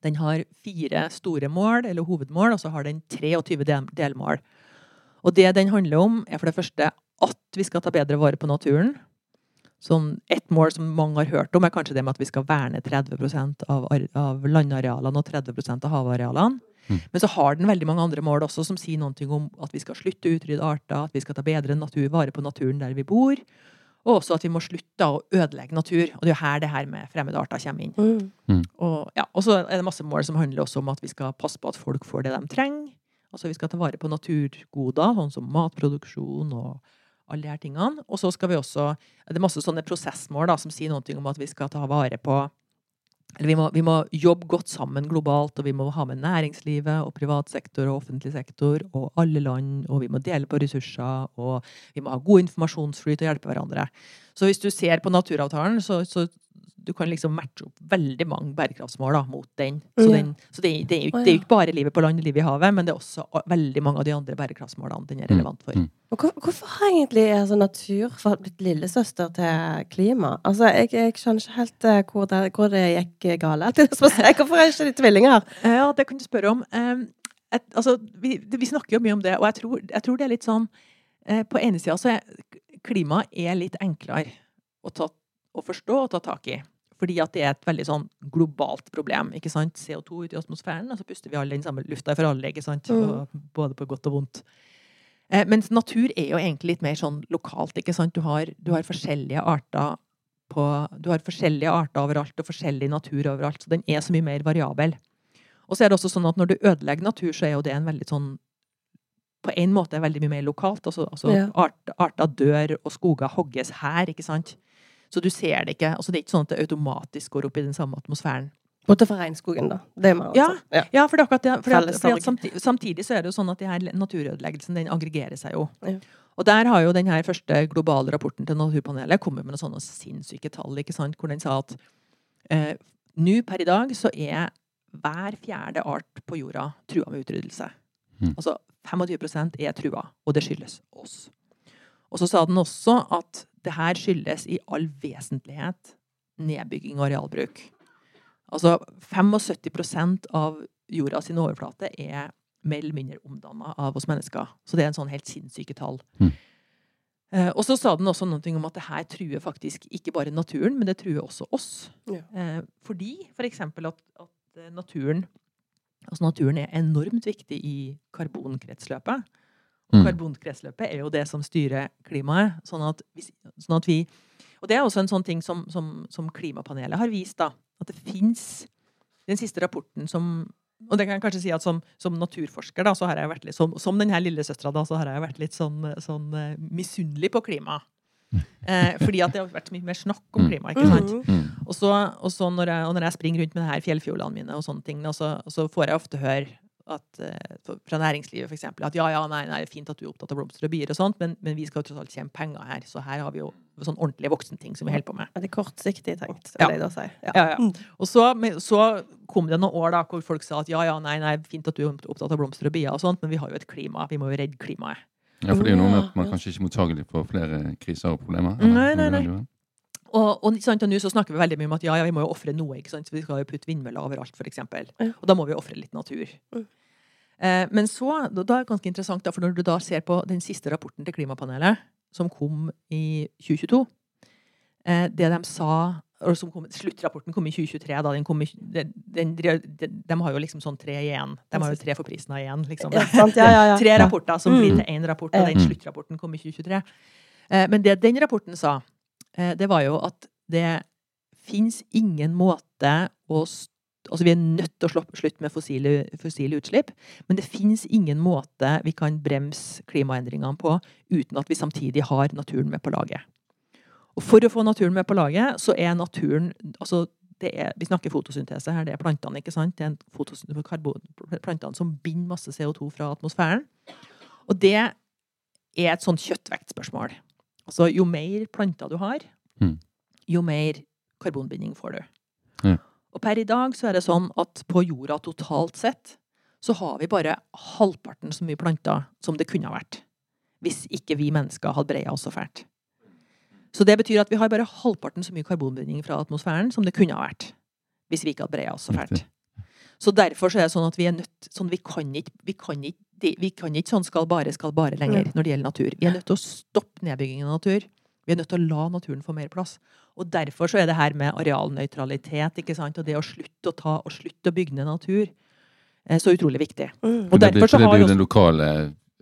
Den har fire store mål, eller hovedmål, og så har den 23 del delmål. Og det den handler om, er for det første at vi skal ta bedre vare på naturen. Sånn, et mål som mange har hørt om, er kanskje det med at vi skal verne 30 av, av landarealene og 30% av havarealene. Mm. Men så har den veldig mange andre mål også, som sier noe om at vi skal slutte å utrydde arter, at vi skal ta bedre natur, vare på naturen der vi bor, og også at vi må slutte å ødelegge natur. Og det er jo her det her med fremmede arter kommer inn. Mm. Og, ja, og så er det masse mål som handler også om at vi skal passe på at folk får det de trenger. Altså vi skal ta vare på naturgoder, sånn som matproduksjon og alle de her tingene. Og så skal vi også Det er masse sånne prosessmål da, som sier noe om at vi skal ta vare på vi må, vi må jobbe godt sammen globalt, og vi må ha med næringslivet og privat sektor og offentlig sektor og alle land, og vi må dele på ressurser, og vi må ha god informasjonsflyt og hjelpe hverandre. Så hvis du ser på naturavtalen, så, så du kan liksom matche opp veldig mange bærekraftsmål da, mot den. Så, den, så det, er- det, er jo, det er jo ikke bare livet på land og livet i havet, men det er også veldig mange av de andre bærekraftsmålene den er relevant for. Mm. Og hvor, hvorfor har egentlig altså, natur blitt lillesøster til klima? Altså, jeg, jeg skjønner ikke helt eh, hvor, det, hvor det gikk galt. Hvorfor er ikke de tvillinger? Ja, det kan du spørre om. Um, et, altså, vi, vi snakker jo mye om det, og jeg tror, jeg tror det er litt sånn eh, På ene sida så er klima er litt enklere å, ta, å forstå og ta tak i. Fordi at det er et veldig sånn globalt problem. ikke sant? CO2 ute i atmosfæren, og så puster vi alle den samme lufta for alle. ikke sant? Og, både på godt og vondt. Eh, mens natur er jo egentlig litt mer sånn lokalt. ikke sant? Du har, du har forskjellige arter på, du har forskjellige arter overalt og forskjellig natur overalt. Så den er så mye mer variabel. Og så er det også sånn at når du ødelegger natur, så er jo det en veldig sånn På en måte veldig mye mer lokalt. Altså, altså Ja. art, arter dør, og skoger hogges her, ikke sant. Så du ser det ikke. altså Det er ikke sånn at det automatisk går opp i den samme atmosfæren. Bortsett fra regnskogen, da. Det er mer Ja. altså. ja. Ja, for det er akkurat det. For det, for at samtidig, samtidig så er det jo sånn at de her naturødeleggelsen den aggregerer seg jo. Ja. Og der har jo den her første globale rapporten til Naturpanelet kommet med noen sånne sinnssyke tall, ikke sant? hvor den sa at eh, nå per i dag så er hver fjerde art på jorda trua med utryddelse. Mm. Altså 25% er trua, og det skyldes oss. Og så sa den også at det her skyldes i all vesentlighet nedbygging og arealbruk. Altså 75% av jorda sin overflate er mer eller mindre omdanna av oss mennesker. Så det er en sånn helt sinnssyke tall. Mm. Eh, og så sa den også noe om at det her truer faktisk ikke bare naturen, men det truer også oss. Ja. Eh, fordi for eksempel at, at eh, naturen Altså naturen er enormt viktig i karbonkretsløpet. Og Mm. karbonkretsløpet er jo det som styrer klimaet. Sånn at, sånn at vi Og det er også en sånn ting som, som, som Klimapanelet har vist, da. At det fins Den siste rapporten som Og det kan jeg kanskje si at som, som naturforsker, da, så har jeg vært litt som, som denne lillesøstera, så har jeg vært litt sånn, sånn eh, misunnelig på klima. Eh, fordi at det har vært så mye mer snakk om Mm. klima, ikke sant? Mm. Og så, og så når, jeg, og når jeg springer rundt med det her fjellfjolene mine, og sånne ting, så, så får jeg ofte høre at, eh, fra næringslivet eksempel, at ja, ja, nei, nei, det er fint at du er opptatt av blomster og bier, og sånt, men, men vi skal jo tross alt tjene penger her. Så her har vi jo sånn ordentlige voksenting som vi holder på med. Veldig kortsiktig tenkt, Ja. vil jeg da si. Ja. Ja, ja. Og så, så kom det noen år da, hvor folk sa at ja, ja, nei, nei, fint at du er opptatt av blomster og bier, og sånt, men vi har jo et klima. Vi må jo redde klimaet. Ja, for det er jo noe med at man kanskje ikke er mottagelig for flere kriser og problemer. Eller? nei, nei. nei. Og, og, og nå så snakker vi veldig mye om at ja, ja, vi må jo ofre noe. ikke sant? Så Vi skal jo putte vindmøller overalt, f.eks. Ja. Og da må vi ofre litt natur. Mm. Eh, men så, da, da er det ganske interessant, da, for når du da ser på den siste rapporten til Klimapanelet, som kom i 2022 eh, Det de sa og som kom, Sluttrapporten kom i 2023. da, den kom i, den, den, de, de har jo liksom sånn tre igjen. De har jo tre for prisen av én. Liksom. Ja, sant? Ja, ja, ja. Tre rapporter som Mm. blir til én rapport, og den Mm. sluttrapporten kom i 2023. Eh, Men det den rapporten sa, det var jo at det fins ingen måte å Altså, vi er nødt til å slå- slutte med fossile, fossile utslipp, men det fins ingen måte vi kan bremse klimaendringene på uten at vi samtidig har naturen med på laget. Og for å få naturen med på laget, så er naturen altså er, Vi snakker fotosyntese her, det er plantene, ikke sant? Det er karbon, plantene som binder masse CO2 fra atmosfæren. Og det er et sånt kjøttvektsspørsmål. Altså, jo mer planter du har, Mm. jo mer karbonbinding får du. Ja. Og per i dag så er det sånn at på jorda totalt sett så har vi bare halvparten så mye planter som det kunne ha vært. Hvis ikke vi mennesker hadde breia oss så fælt. Så det betyr at vi har bare halvparten så mye karbonbinding fra atmosfæren som det kunne ha vært. Hvis vi ikke hadde breia oss så fælt. Så derfor så er det sånn at vi er nødt sånn, vi, kan ikke, vi, kan ikke, det- vi kan ikke sånn skal bare, skal bare lenger når det gjelder natur. Vi er nødt til å stoppe nedbyggingen av natur. Vi er nødt til å la naturen få mer plass. Og derfor så er det her med arealnøytralitet ikke sant? og det å slutte å ta og slutte å bygge ned natur eh, så utrolig viktig. Mm. Og det, blir- derfor så det har blir vi jo den lokale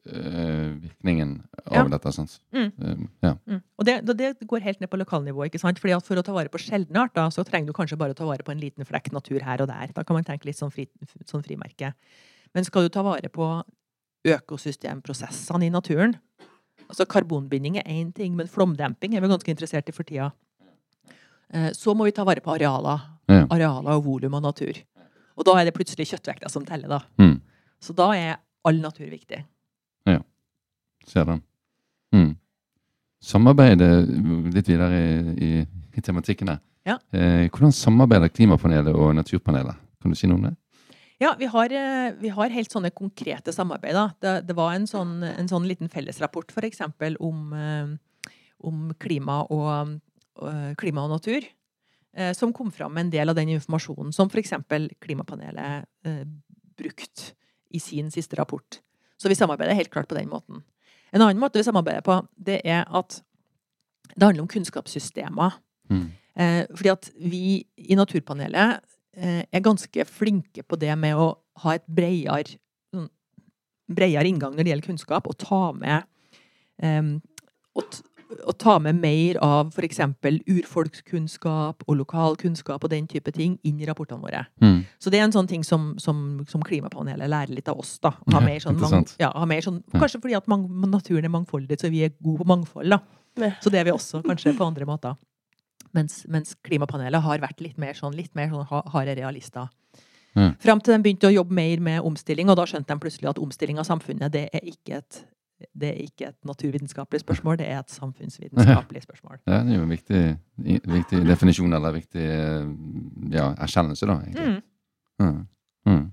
eh, virkningen av Ja. dette. Sant? Mm. Eh, ja. mm. Og det, det går helt ned på lokalnivå. ikke sant? Fordi at For å ta vare på sjeldne arter så trenger du kanskje bare å ta vare på en liten flekk natur her og der. Da kan man tenke litt sånn, fri, sånn frimerke. Men skal du ta vare på økosystemprosessene i naturen altså Karbonbinding er én ting, men flomdemping er vi ganske interessert i for tida. Eh, Så må vi ta vare på arealer. Arealer og volum og natur. Og da er det plutselig kjøttvekta som teller, da. Mm. Så da er all natur viktig. Ja. Ser den. Mm. Samarbeidet litt videre i, i, i tematikken her. Ja. Eh, hvordan samarbeider Klimapanelet og Naturpanelet? Kan du si noe om det? Ja, vi har, eh, vi har helt sånne konkrete samarbeid. Da. Det, det var en sånn, en sånn liten fellesrapport for eksempel om, eh, om klima, og, og, klima og natur. eh, Som kom fram med en del av den informasjonen som f.eks. Klimapanelet eh, brukte i sin siste rapport. Så vi samarbeider helt klart på den måten. En annen måte vi samarbeider på, det er at det handler om kunnskapssystemer. Mm. Eh, fordi at vi i Naturpanelet eh, er ganske flinke på det med å ha et bredere, sånn, bredere inngang når det gjelder kunnskap, og ta med um, og, t- og ta med mer av f.eks. urfolkskunnskap og lokalkunnskap og den type ting inn i rapportene våre. Mm. Så det er en sånn ting som, som, som Klimapanelet lærer litt av oss. da. Ha mer sånn, mang, ja, ha mer sånn, kanskje fordi at man, naturen er mangfoldig, så vi er gode på mangfold. da. Så det er vi også, kanskje på andre måter. Mens, mens Klimapanelet har vært litt mer sånn, litt mer sånn harde realister. Mm. Fram til de begynte å jobbe mer med omstilling, og da skjønte de plutselig at omstilling av samfunnet det er ikke et, det er ikke et naturvitenskapelig spørsmål, det er et samfunnsvitenskapelig spørsmål. Ja, det er jo en viktig, viktig definisjon, eller viktig eh, ja, erkjennelse, da, egentlig. Mm. Mm. Mm.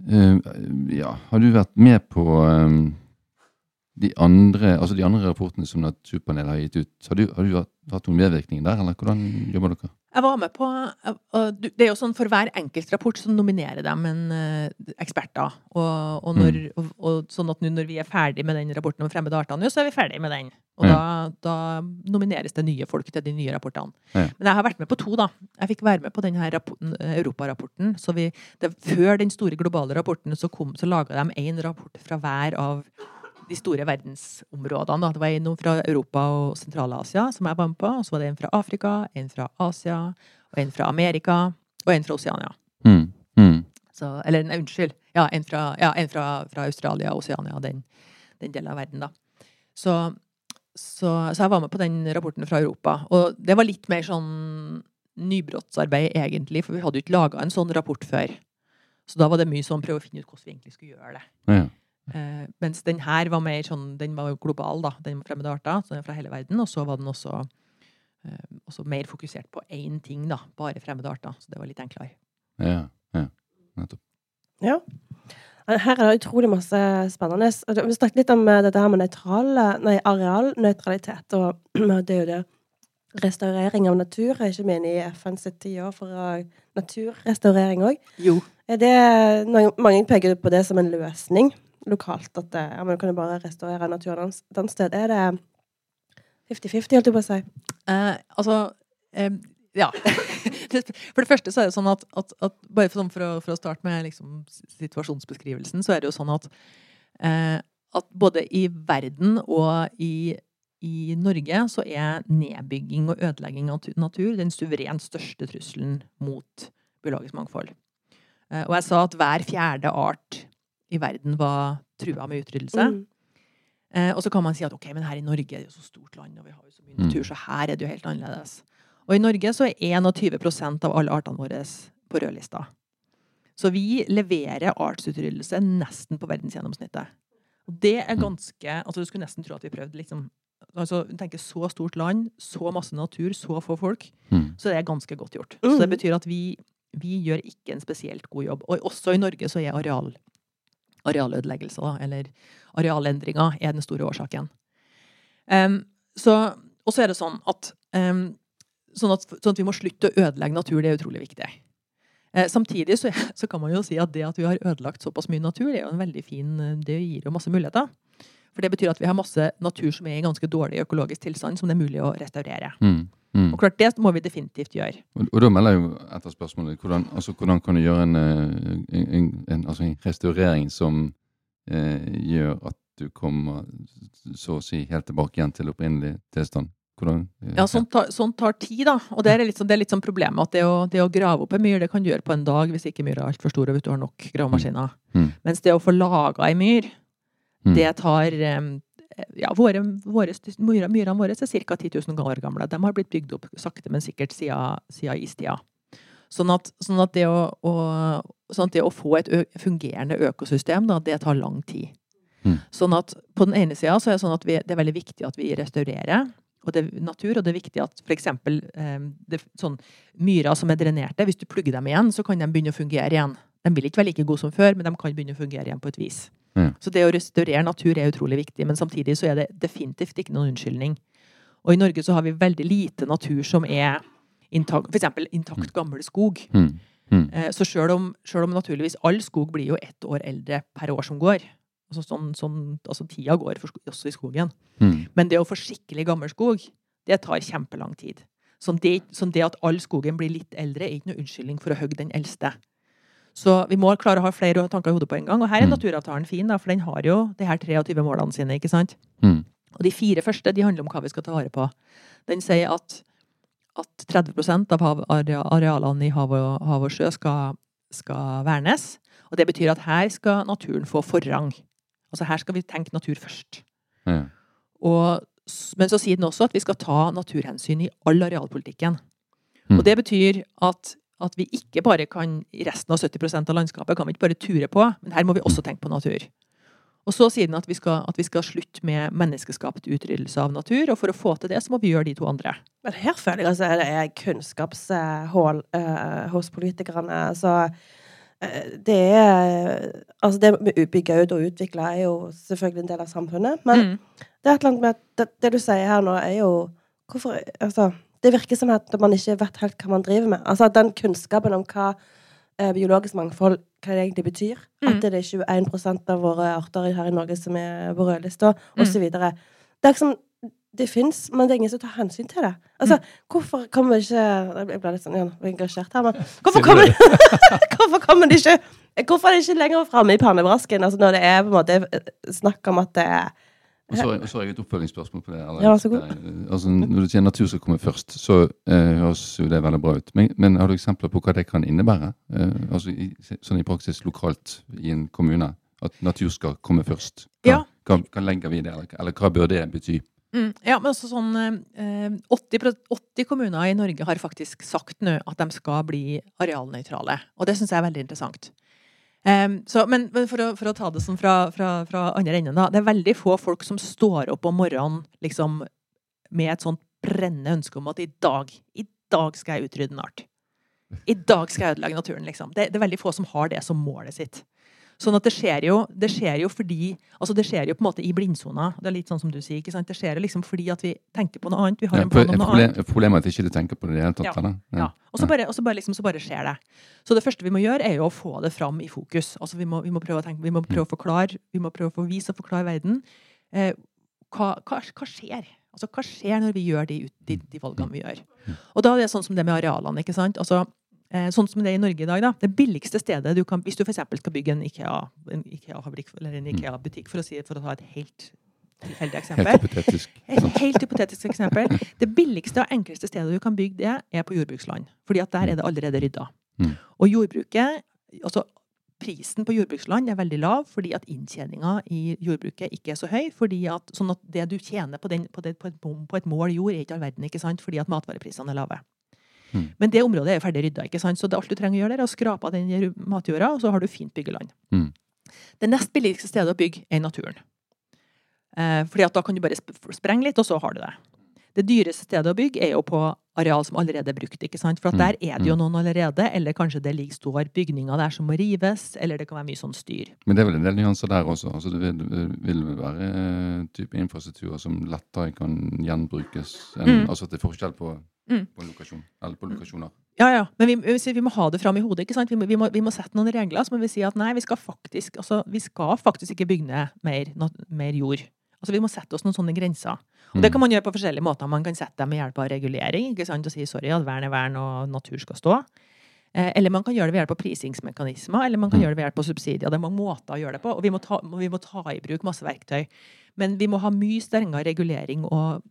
Uh, ja, har du vært med på eh, de andre, altså de andre rapportene som Naturpanelet har gitt ut? Har du, har du hatt, hatt noen medvirkning der, eller hvordan jobber dere? Jeg var med på og Det er jo sånn For hver enkelt rapport så nominerer de en ekspert, eksperter. Og, og, når, og, og sånn at nå når vi er ferdig med den rapporten om fremmede arter, nå, så er vi ferdig med den. Og da, da nomineres det nye folk til de nye rapportene. Ja. Men jeg har vært med på to, da. Jeg fikk være med på denne rapporten, eh, Europarapporten. Så vi, det, før den store globale rapporten så, kom, så laga de én rapport fra hver av de store verdensområdene. Da. Det var en fra Europa og Sentral-Asia som jeg var med på. Og så var det en fra Afrika, en fra Asia, og en fra Amerika, og en fra Oceania. Mm. Mm. Så, eller nei, unnskyld. Ja, en fra, ja, en fra, fra Australia og Oceania, den, den delen av verden, da. Så, så, så jeg var med på den rapporten fra Europa. Og det var litt mer sånn nybrottsarbeid, egentlig, for vi hadde jo ikke laga en sånn rapport før. Så da var det mye sånn prøve å finne ut hvordan vi egentlig skulle gjøre det. Ja. Eh, mens den her var mer sånn, den var global, da. Den var fremmede arter, så den er fra hele verden. Og så var den også, eh, også mer fokusert på én ting, da. Bare fremmede arter. Så det var litt enklere. ja. ja. Nettopp. Ja. Her er det utrolig masse spennende. Vi snakket litt om eh, dette her med nøytral, nei, arealnøytralitet. Og det er jo det Restaurering av natur er ikke vi inne i FNs tiår for eh, naturrestaurering òg. Jo. Er det Mange peker på det som en løsning lokalt. At det ja, men kan jo bare restaurere naturen et annet sted. Er det 50-50, holdt jeg på å si? Eh, altså eh, Ja. For det første så er det sånn at, at, at bare for, sånn for, å, for å starte med liksom, situasjonsbeskrivelsen, så er det jo sånn at eh, at både i verden og i, i Norge så er nedbygging og ødelegging av natur den suverent største trusselen mot biologisk mangfold. Eh, og jeg sa at hver fjerde art i verden var trua med utryddelse. Mm. Eh, og så kan man si at ok, men her i Norge er det jo så stort land, og vi har jo så mye Mm. natur, så her er det jo helt annerledes. Og i Norge så er 21% av alle artene våre på rødlista. Så vi leverer artsutryddelse nesten på verdensgjennomsnittet. Og det er ganske Altså, du skulle nesten tro at vi prøvde liksom altså, tenker så stort land, så masse natur, så få folk, Mm. så det er ganske godt gjort. Så det Mm. betyr at vi, vi gjør ikke en spesielt god jobb. Og også i Norge så er areal, arealødeleggelser, eller arealendringer, er den store årsaken. Um, så, og så er det sånn at, um, sånn at sånn at vi må slutte å ødelegge natur, det er utrolig viktig. Eh, samtidig så, så kan man jo si at det at vi har ødelagt såpass mye natur, det er jo en fin eh, Det gir jo masse muligheter. For det betyr at vi har masse natur som er i ganske dårlig økologisk tilstand, som det er mulig å restaurere. Mm. Mm. Og klart, det må vi definitivt gjøre. Og, og da melder jeg jo etter spørsmålet hvordan, altså, hvordan kan du gjøre en, eh, en, en, en, altså en restaurering som eh, gjør at du kommer så å si helt tilbake igjen til opprinnelig tilstand? Hvordan, eh, Ja, sånt tar, sånt tar tid, da. Og det er litt sånn, det er litt sånn problemet at det å, det å grave opp en myr, det kan du gjøre på en dag hvis ikke myra er altfor stor og du har nok gravemaskiner. Mm. Mens det å få laga ei myr, Mm. det tar ja, våre, våre, Myrene våre er ca. 10 000 år gamle. De har blitt bygd opp sakte, men sikkert siden, siden istida. Sånn at, sånn at, det, å, å, sånn at det å få et fungerende økosystem, da, det tar lang tid. Mm. Sånn at på den ene sida så er det sånn at vi, det er veldig viktig at vi restaurerer og det er natur, og det er viktig at f.eks. Eh, sånn, myrer som er drenerte, hvis du plugger dem igjen, så kan de begynne å fungere igjen. De vil ikke være like gode som før, men de kan begynne å fungere igjen på et vis. Ja. Så det å restaurere natur er utrolig viktig, men samtidig så er det definitivt ikke noen unnskyldning. Og i Norge så har vi veldig lite natur som er intakt, f.eks. intakt gammel skog. Mm. Mm. Eh, Så selv om, selv om naturligvis all skog blir jo ett år eldre per år som går, altså sånn, sånn, altså tida går for, også i skogen, Mm. men det å få skikkelig gammel skog, det tar kjempelang tid. Som det, som det at all skogen blir litt eldre, er ikke noe unnskyldning for å hogge den eldste. Så vi må klare å ha flere tanker i hodet på en gang. Og her er Mm. naturavtalen fin, da, for den har jo de her 23 målene sine, ikke sant? Mm. Og de fire første de handler om hva vi skal ta vare på. Den sier at, at 30 av hav, arealene i hav og, hav og sjø skal, skal vernes. Og det betyr at her skal naturen få forrang. Altså her skal vi tenke natur først. Mm. Og, men så sier den også at vi skal ta naturhensyn i all arealpolitikken. Mm. Og det betyr at, at vi ikke bare kan resten av 70 av landskapet kan vi ikke bare ture på, men her må vi også tenke på natur. Og så sier den at vi skal, at vi skal slutte med menneskeskapt utryddelse av natur, og for å få til det, så må vi gjøre de to andre. Men her føler jeg altså det er kunnskapshull uh, hos politikerne. Så uh, det er Altså, det med å bygge ut og utvikle er jo selvfølgelig en del av samfunnet. Men Mm. det er et eller annet med at det, det du sier her nå, er jo Hvorfor Altså, det virker som at man ikke vet helt hva man driver med. Altså, den kunnskapen om hva eh, biologisk mangfold hva det egentlig betyr. Mm. At det er 21% av våre arter her i Norge som er på rødlista, Mm. osv. Det er liksom det fins, men det er ingen som tar hensyn til det. Altså, Mm. Hvorfor kommer ikke Jeg ble litt sånn ja, engasjert her, men hvorfor kommer, hvorfor kommer de ikke Hvorfor er de ikke lenger framme i pannebrasken? Altså, når det er på en måte snakk om at det er Og så, og så har jeg et oppfølgingsspørsmål på det. Eller, Ja, så god. Eh, Altså, når du sier natur skal komme først, så eh, høres jo det veldig bra ut. Men, men har du eksempler på hva det kan innebære? Eh, altså i, sånn i praksis lokalt i en kommune? At natur skal komme først? Hva, Ja. hva, hva legger vi i det, eller, eller hva bør det bety? Mm, ja, men også sånn eh, 80, 80 kommuner i Norge har faktisk sagt nå at de skal bli arealnøytrale. Og det syns jeg er veldig interessant. Em, så, men for, å, for å ta det sånn fra, fra, fra andre enden, da. Det er veldig få folk som står opp om morgenen liksom, med et sånt brennende ønske om at i dag, i dag skal jeg utrydde en art. I dag skal jeg ødelegge naturen, liksom. Det, det er veldig få som har det som målet sitt. Sånn at det skjer jo, det skjer jo fordi Altså det skjer jo på en måte i blindsona. Det er litt sånn som du sier. ikke sant? Det skjer jo liksom fordi at vi tenker på noe annet. Vi har Ja, en plan om noe problem, annet. problemet er at ikke du tenker på det i det hele tatt? Ja. Ja. Og så bare, og så bare, liksom, så bare skjer det. Så det første vi må gjøre, er jo å få det fram i fokus. Altså vi må, vi må prøve å tenke, vi må prøve å forklare, vi må prøve å få vise og forklare verden. Eh, hva, hva, hva skjer? Altså, hva skjer når vi gjør de, de, de valgene vi gjør? Og da er det sånn som det med arealene. ikke sant? Altså, sånn som det er i Norge i dag. da, Det billigste stedet du kan Hvis du f.eks. skal bygge en Ikea-butikk, IKEA-fabrikk eller en IKEA-butikk, for si for å ta et helt tilfeldig eksempel. Helt hypotetisk. Et helt hypotetisk eksempel. Det billigste og enkleste stedet du kan bygge det, er på jordbruksland. Fordi at der er det allerede rydda. Mm. Og jordbruket altså Prisen på jordbruksland er veldig lav fordi at inntjeninga i jordbruket ikke er så høy. fordi at, sånn at det du tjener på, den, på, det, på, et, på et mål jord, er ikke all verden. ikke sant? Fordi at matvareprisene er lave. Mm. Men det området er jo ferdig rydda. ikke sant? Så det alt du trenger å gjøre, der, er å skrape av den matjorda, og så har du fint byggeland. Mm. Det nest billigste stedet å bygge er i naturen. Eh, fordi at da kan du bare sp- sprenge litt, og så har du det. Det dyreste stedet å bygge er jo på areal som allerede er brukt. ikke sant? For at Mm, der er det jo noen allerede, eller kanskje det ligger står bygninger der som må rives, eller det kan være mye sånn styr. Men det er vel en del nyanser der også. Altså, det vil, vil være eh, type infrastruktur som lettere kan gjenbrukes. En, Mm. Altså at det er forskjell på, Mm. på, lokasjon, eller på lokasjoner. Ja, ja. Men vi, vi, vi må ha det fram i hodet. ikke sant? Vi må, vi, må, vi må sette noen regler. Så må vi si at nei, vi skal faktisk, altså, vi skal faktisk ikke bygge ned mer, nat- mer jord. Altså, Vi må sette oss noen sånne grenser. Og Det kan man gjøre på forskjellige måter. Man kan sette dem med hjelp av regulering ikke sant? og si sorry, at vern er vern og natur skal stå. Eh, Eller man kan gjøre det ved hjelp av prisingsmekanismer, eller man kan Mm. gjøre det ved hjelp av subsidier. Det er mange måter å gjøre det på, og vi må ta, vi må ta i bruk masse verktøy. Men vi må ha mye strengere regulering, og,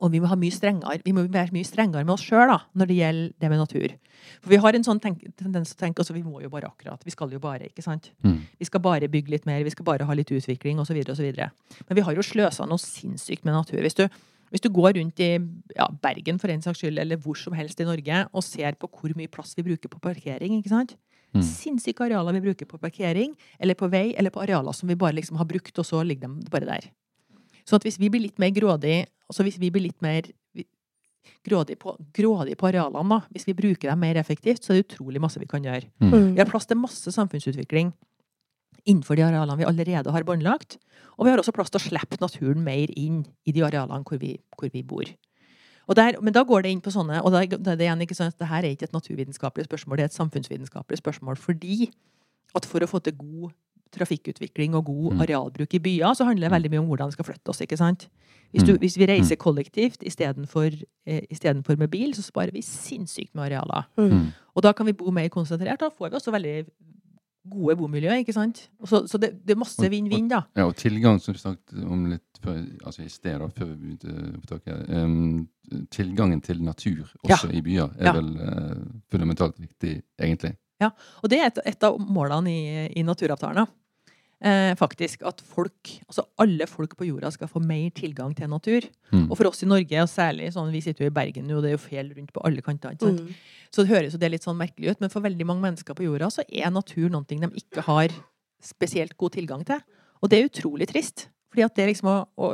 og vi må ha mye strengere, vi må være mye strengere med oss sjøl når det gjelder det med natur. For vi har en sånn tenk, tendens til å tenke altså vi må jo bare akkurat. Vi skal jo bare, ikke sant. Mm. Vi skal bare bygge litt mer, vi skal bare ha litt utvikling osv. osv. Men vi har jo sløsa noe sinnssykt med natur. Hvis du, hvis du går rundt i ja, Bergen for en saks skyld, eller hvor som helst i Norge, og ser på hvor mye plass vi bruker på parkering, ikke sant? Mm. Sinnssyke arealer vi bruker på parkering, eller på vei, eller på arealer som vi bare liksom har brukt, og så ligger de bare der. Så at hvis vi blir litt mer grådig, altså hvis vi blir litt mer grådige på, grådig på arealene, da, hvis vi bruker dem mer effektivt, så er det utrolig masse vi kan gjøre. Mm. Vi har plass til masse samfunnsutvikling innenfor de arealene vi allerede har båndlagt. Og vi har også plass til å slippe naturen mer inn i de arealene hvor vi, hvor vi bor. Og der, men da går det inn på sånne Og da er det igjen ikke sånn at det her er ikke et naturvitenskapelig spørsmål, det er et samfunnsvitenskapelig spørsmål. Fordi at for å få til god trafikkutvikling og god Mm. arealbruk i byer, så handler det veldig mye om hvordan vi skal flytte oss. ikke sant? Hvis, du, Mm. hvis vi reiser kollektivt istedenfor eh, med bil, så sparer vi sinnssykt med arealer. Mm. Og da kan vi bo mer konsentrert. Da får vi også veldig gode bomiljø, ikke sant? Og Så, så det, det er masse vinn-vinn, da. Ja, og tilgang, som vi snakket om litt før, altså i sted, da, før vi begynte opptaket, taket. Um, tilgangen til natur også i byer er Ja. vel uh, fundamentalt viktig, egentlig. Ja, Og det er et, et av målene i, i naturavtalen. da. Eh, faktisk. At folk, altså alle folk på jorda skal få mer tilgang til natur. Mm. Og for oss i Norge, og særlig sånn, vi sitter jo i Bergen nå, og det er jo fjell rundt på alle kanter. ikke sant? Mm. Så det høres jo det litt sånn merkelig ut, men for veldig mange mennesker på jorda så er natur noe de ikke har spesielt god tilgang til. Og det er utrolig trist. Fordi at det liksom å, å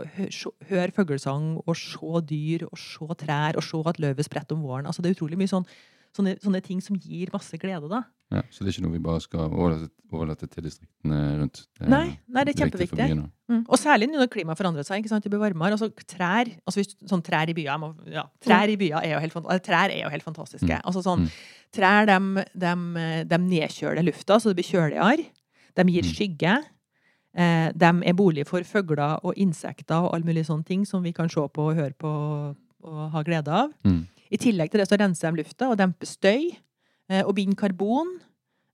høre fuglesang, og se dyr, og se trær, og se at løvet spretter om våren altså Det er utrolig mye sånn, sånne, sånne ting som gir masse glede, da. Ja, så det er ikke noe vi bare skal overlate, overlate til distriktene rundt. Det Nei, nei, det er kjempeviktig. Mm. Og særlig nå når klimaet forandrer seg. ikke sant? Det blir varmere. Altså trær altså hvis, sånn trær i byer, må, ja, trær i byer er jo helt, trær er jo helt fantastiske. Mm. Altså sånn, Mm. Trær de, de, de nedkjøler lufta, så det blir kjøligere. De gir Mm. skygge. Eh, de er bolig for fugler og insekter og alle mulige sånne ting som vi kan se på og høre på og ha glede av. Mm. I tillegg til det så renser de lufta og demper støy eh, og binder karbon.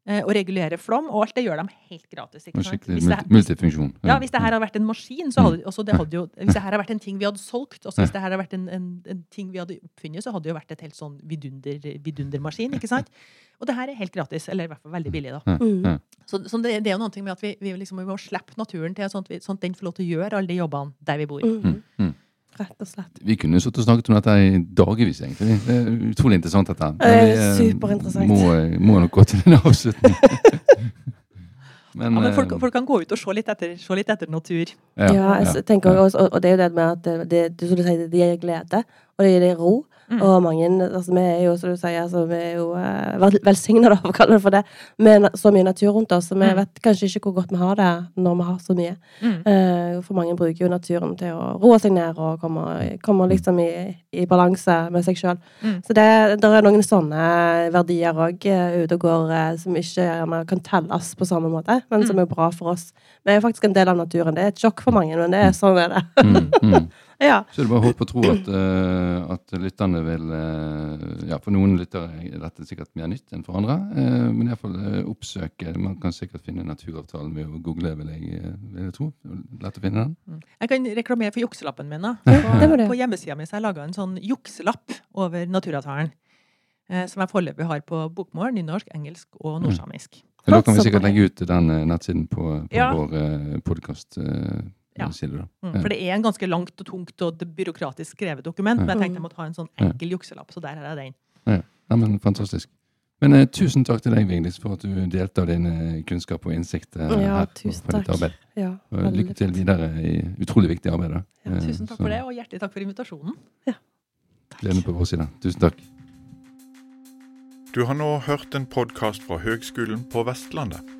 eh, Og regulerer flom. Og alt det gjør de helt gratis. ikke sant? skikkelig Hvis det- multifunksjon. ja, hvis det her hadde vært en maskin, så hadde, altså det hadde jo, hvis det her hadde vært en ting vi hadde solgt, også hvis det her hadde vært en, en, en ting vi hadde oppfunnet, så hadde det jo vært et helt sånn vidunder, vidundermaskin, ikke sant? Og det her er helt gratis, eller i hvert fall veldig billig, da. Mm. Så, så det, det er jo noe med at vi, vi, liksom, vi må slippe naturen til, sånn at, vi, sånn at den får lov til å gjøre alle de jobbene der vi bor. Mm. Rett og slett. Vi kunne sittet og snakket om dette i dagevis, egentlig. Det er utrolig interessant, dette. Men Eh, vi, eh, superinteressant. Må, må nok gå til en avslutning. men, Ja, men folk, eh, folk kan gå ut og se litt etter, se litt etter natur. Ja, jeg s- tenker også, og, og det er jo det med at det, det, det, du sier, det gir glede, og det gir ro. Mm. Og mange, altså vi er jo, som du sier, altså, vi er jo uh, velsigna, da, for å kalle det for det, med så mye natur rundt oss. Så vi Mm. vet kanskje ikke hvor godt vi har det når vi har så mye. Mm. Eh, for mange bruker jo naturen til å roe seg ned og komme, komme liksom i, i balanse med seg sjøl. Mm. Så det, det er noen sånne verdier òg ute og går eh, som ikke gjerne kan telles på samme måte, men som Mm. er bra for oss. Vi er faktisk en del av naturen. Det er et sjokk for mange, men det er sånn er det. mm, mm. ja. Så er det bare å håpe og tro at, uh, at lytterne vil uh, Ja, for noen lyttere er dette sikkert mer nytt enn for andre. Uh, men iallfall uh, oppsøke. Man kan sikkert finne naturavtalen ved å google, vil jeg, vil jeg tro. Lett å finne den. Mm. Jeg kan reklamere for jukselappen min. da. På, må på hjemmesida mi har jeg laga en sånn jukselapp over naturavtalen. Som jeg foreløpig har på bokmål, nynorsk, engelsk og nordsamisk. Mm. da kan vi sikkert legge ut den nettsiden på, på Ja. vår podkast-side. Ja. kilder. Mm. Ja. For det er en ganske langt og tungt og byråkratisk skrevet dokument, men jeg tenkte jeg måtte ha en sånn enkel jukselapp, så der har jeg den. Ja, men Fantastisk. Men eh, tusen takk til deg, Vigdis, for at du delte av din eh, kunnskap og innsikt eh, Ja, her. tusen for ditt takk. arbeid. Ja, Og lykke til videre i utrolig viktig arbeid. da. Ja, Eh, Tusen takk så for det, og hjertelig takk for invitasjonen. Gleden på vår side. Tusen takk. Du har nå hørt en podkast fra Høgskolen på Vestlandet.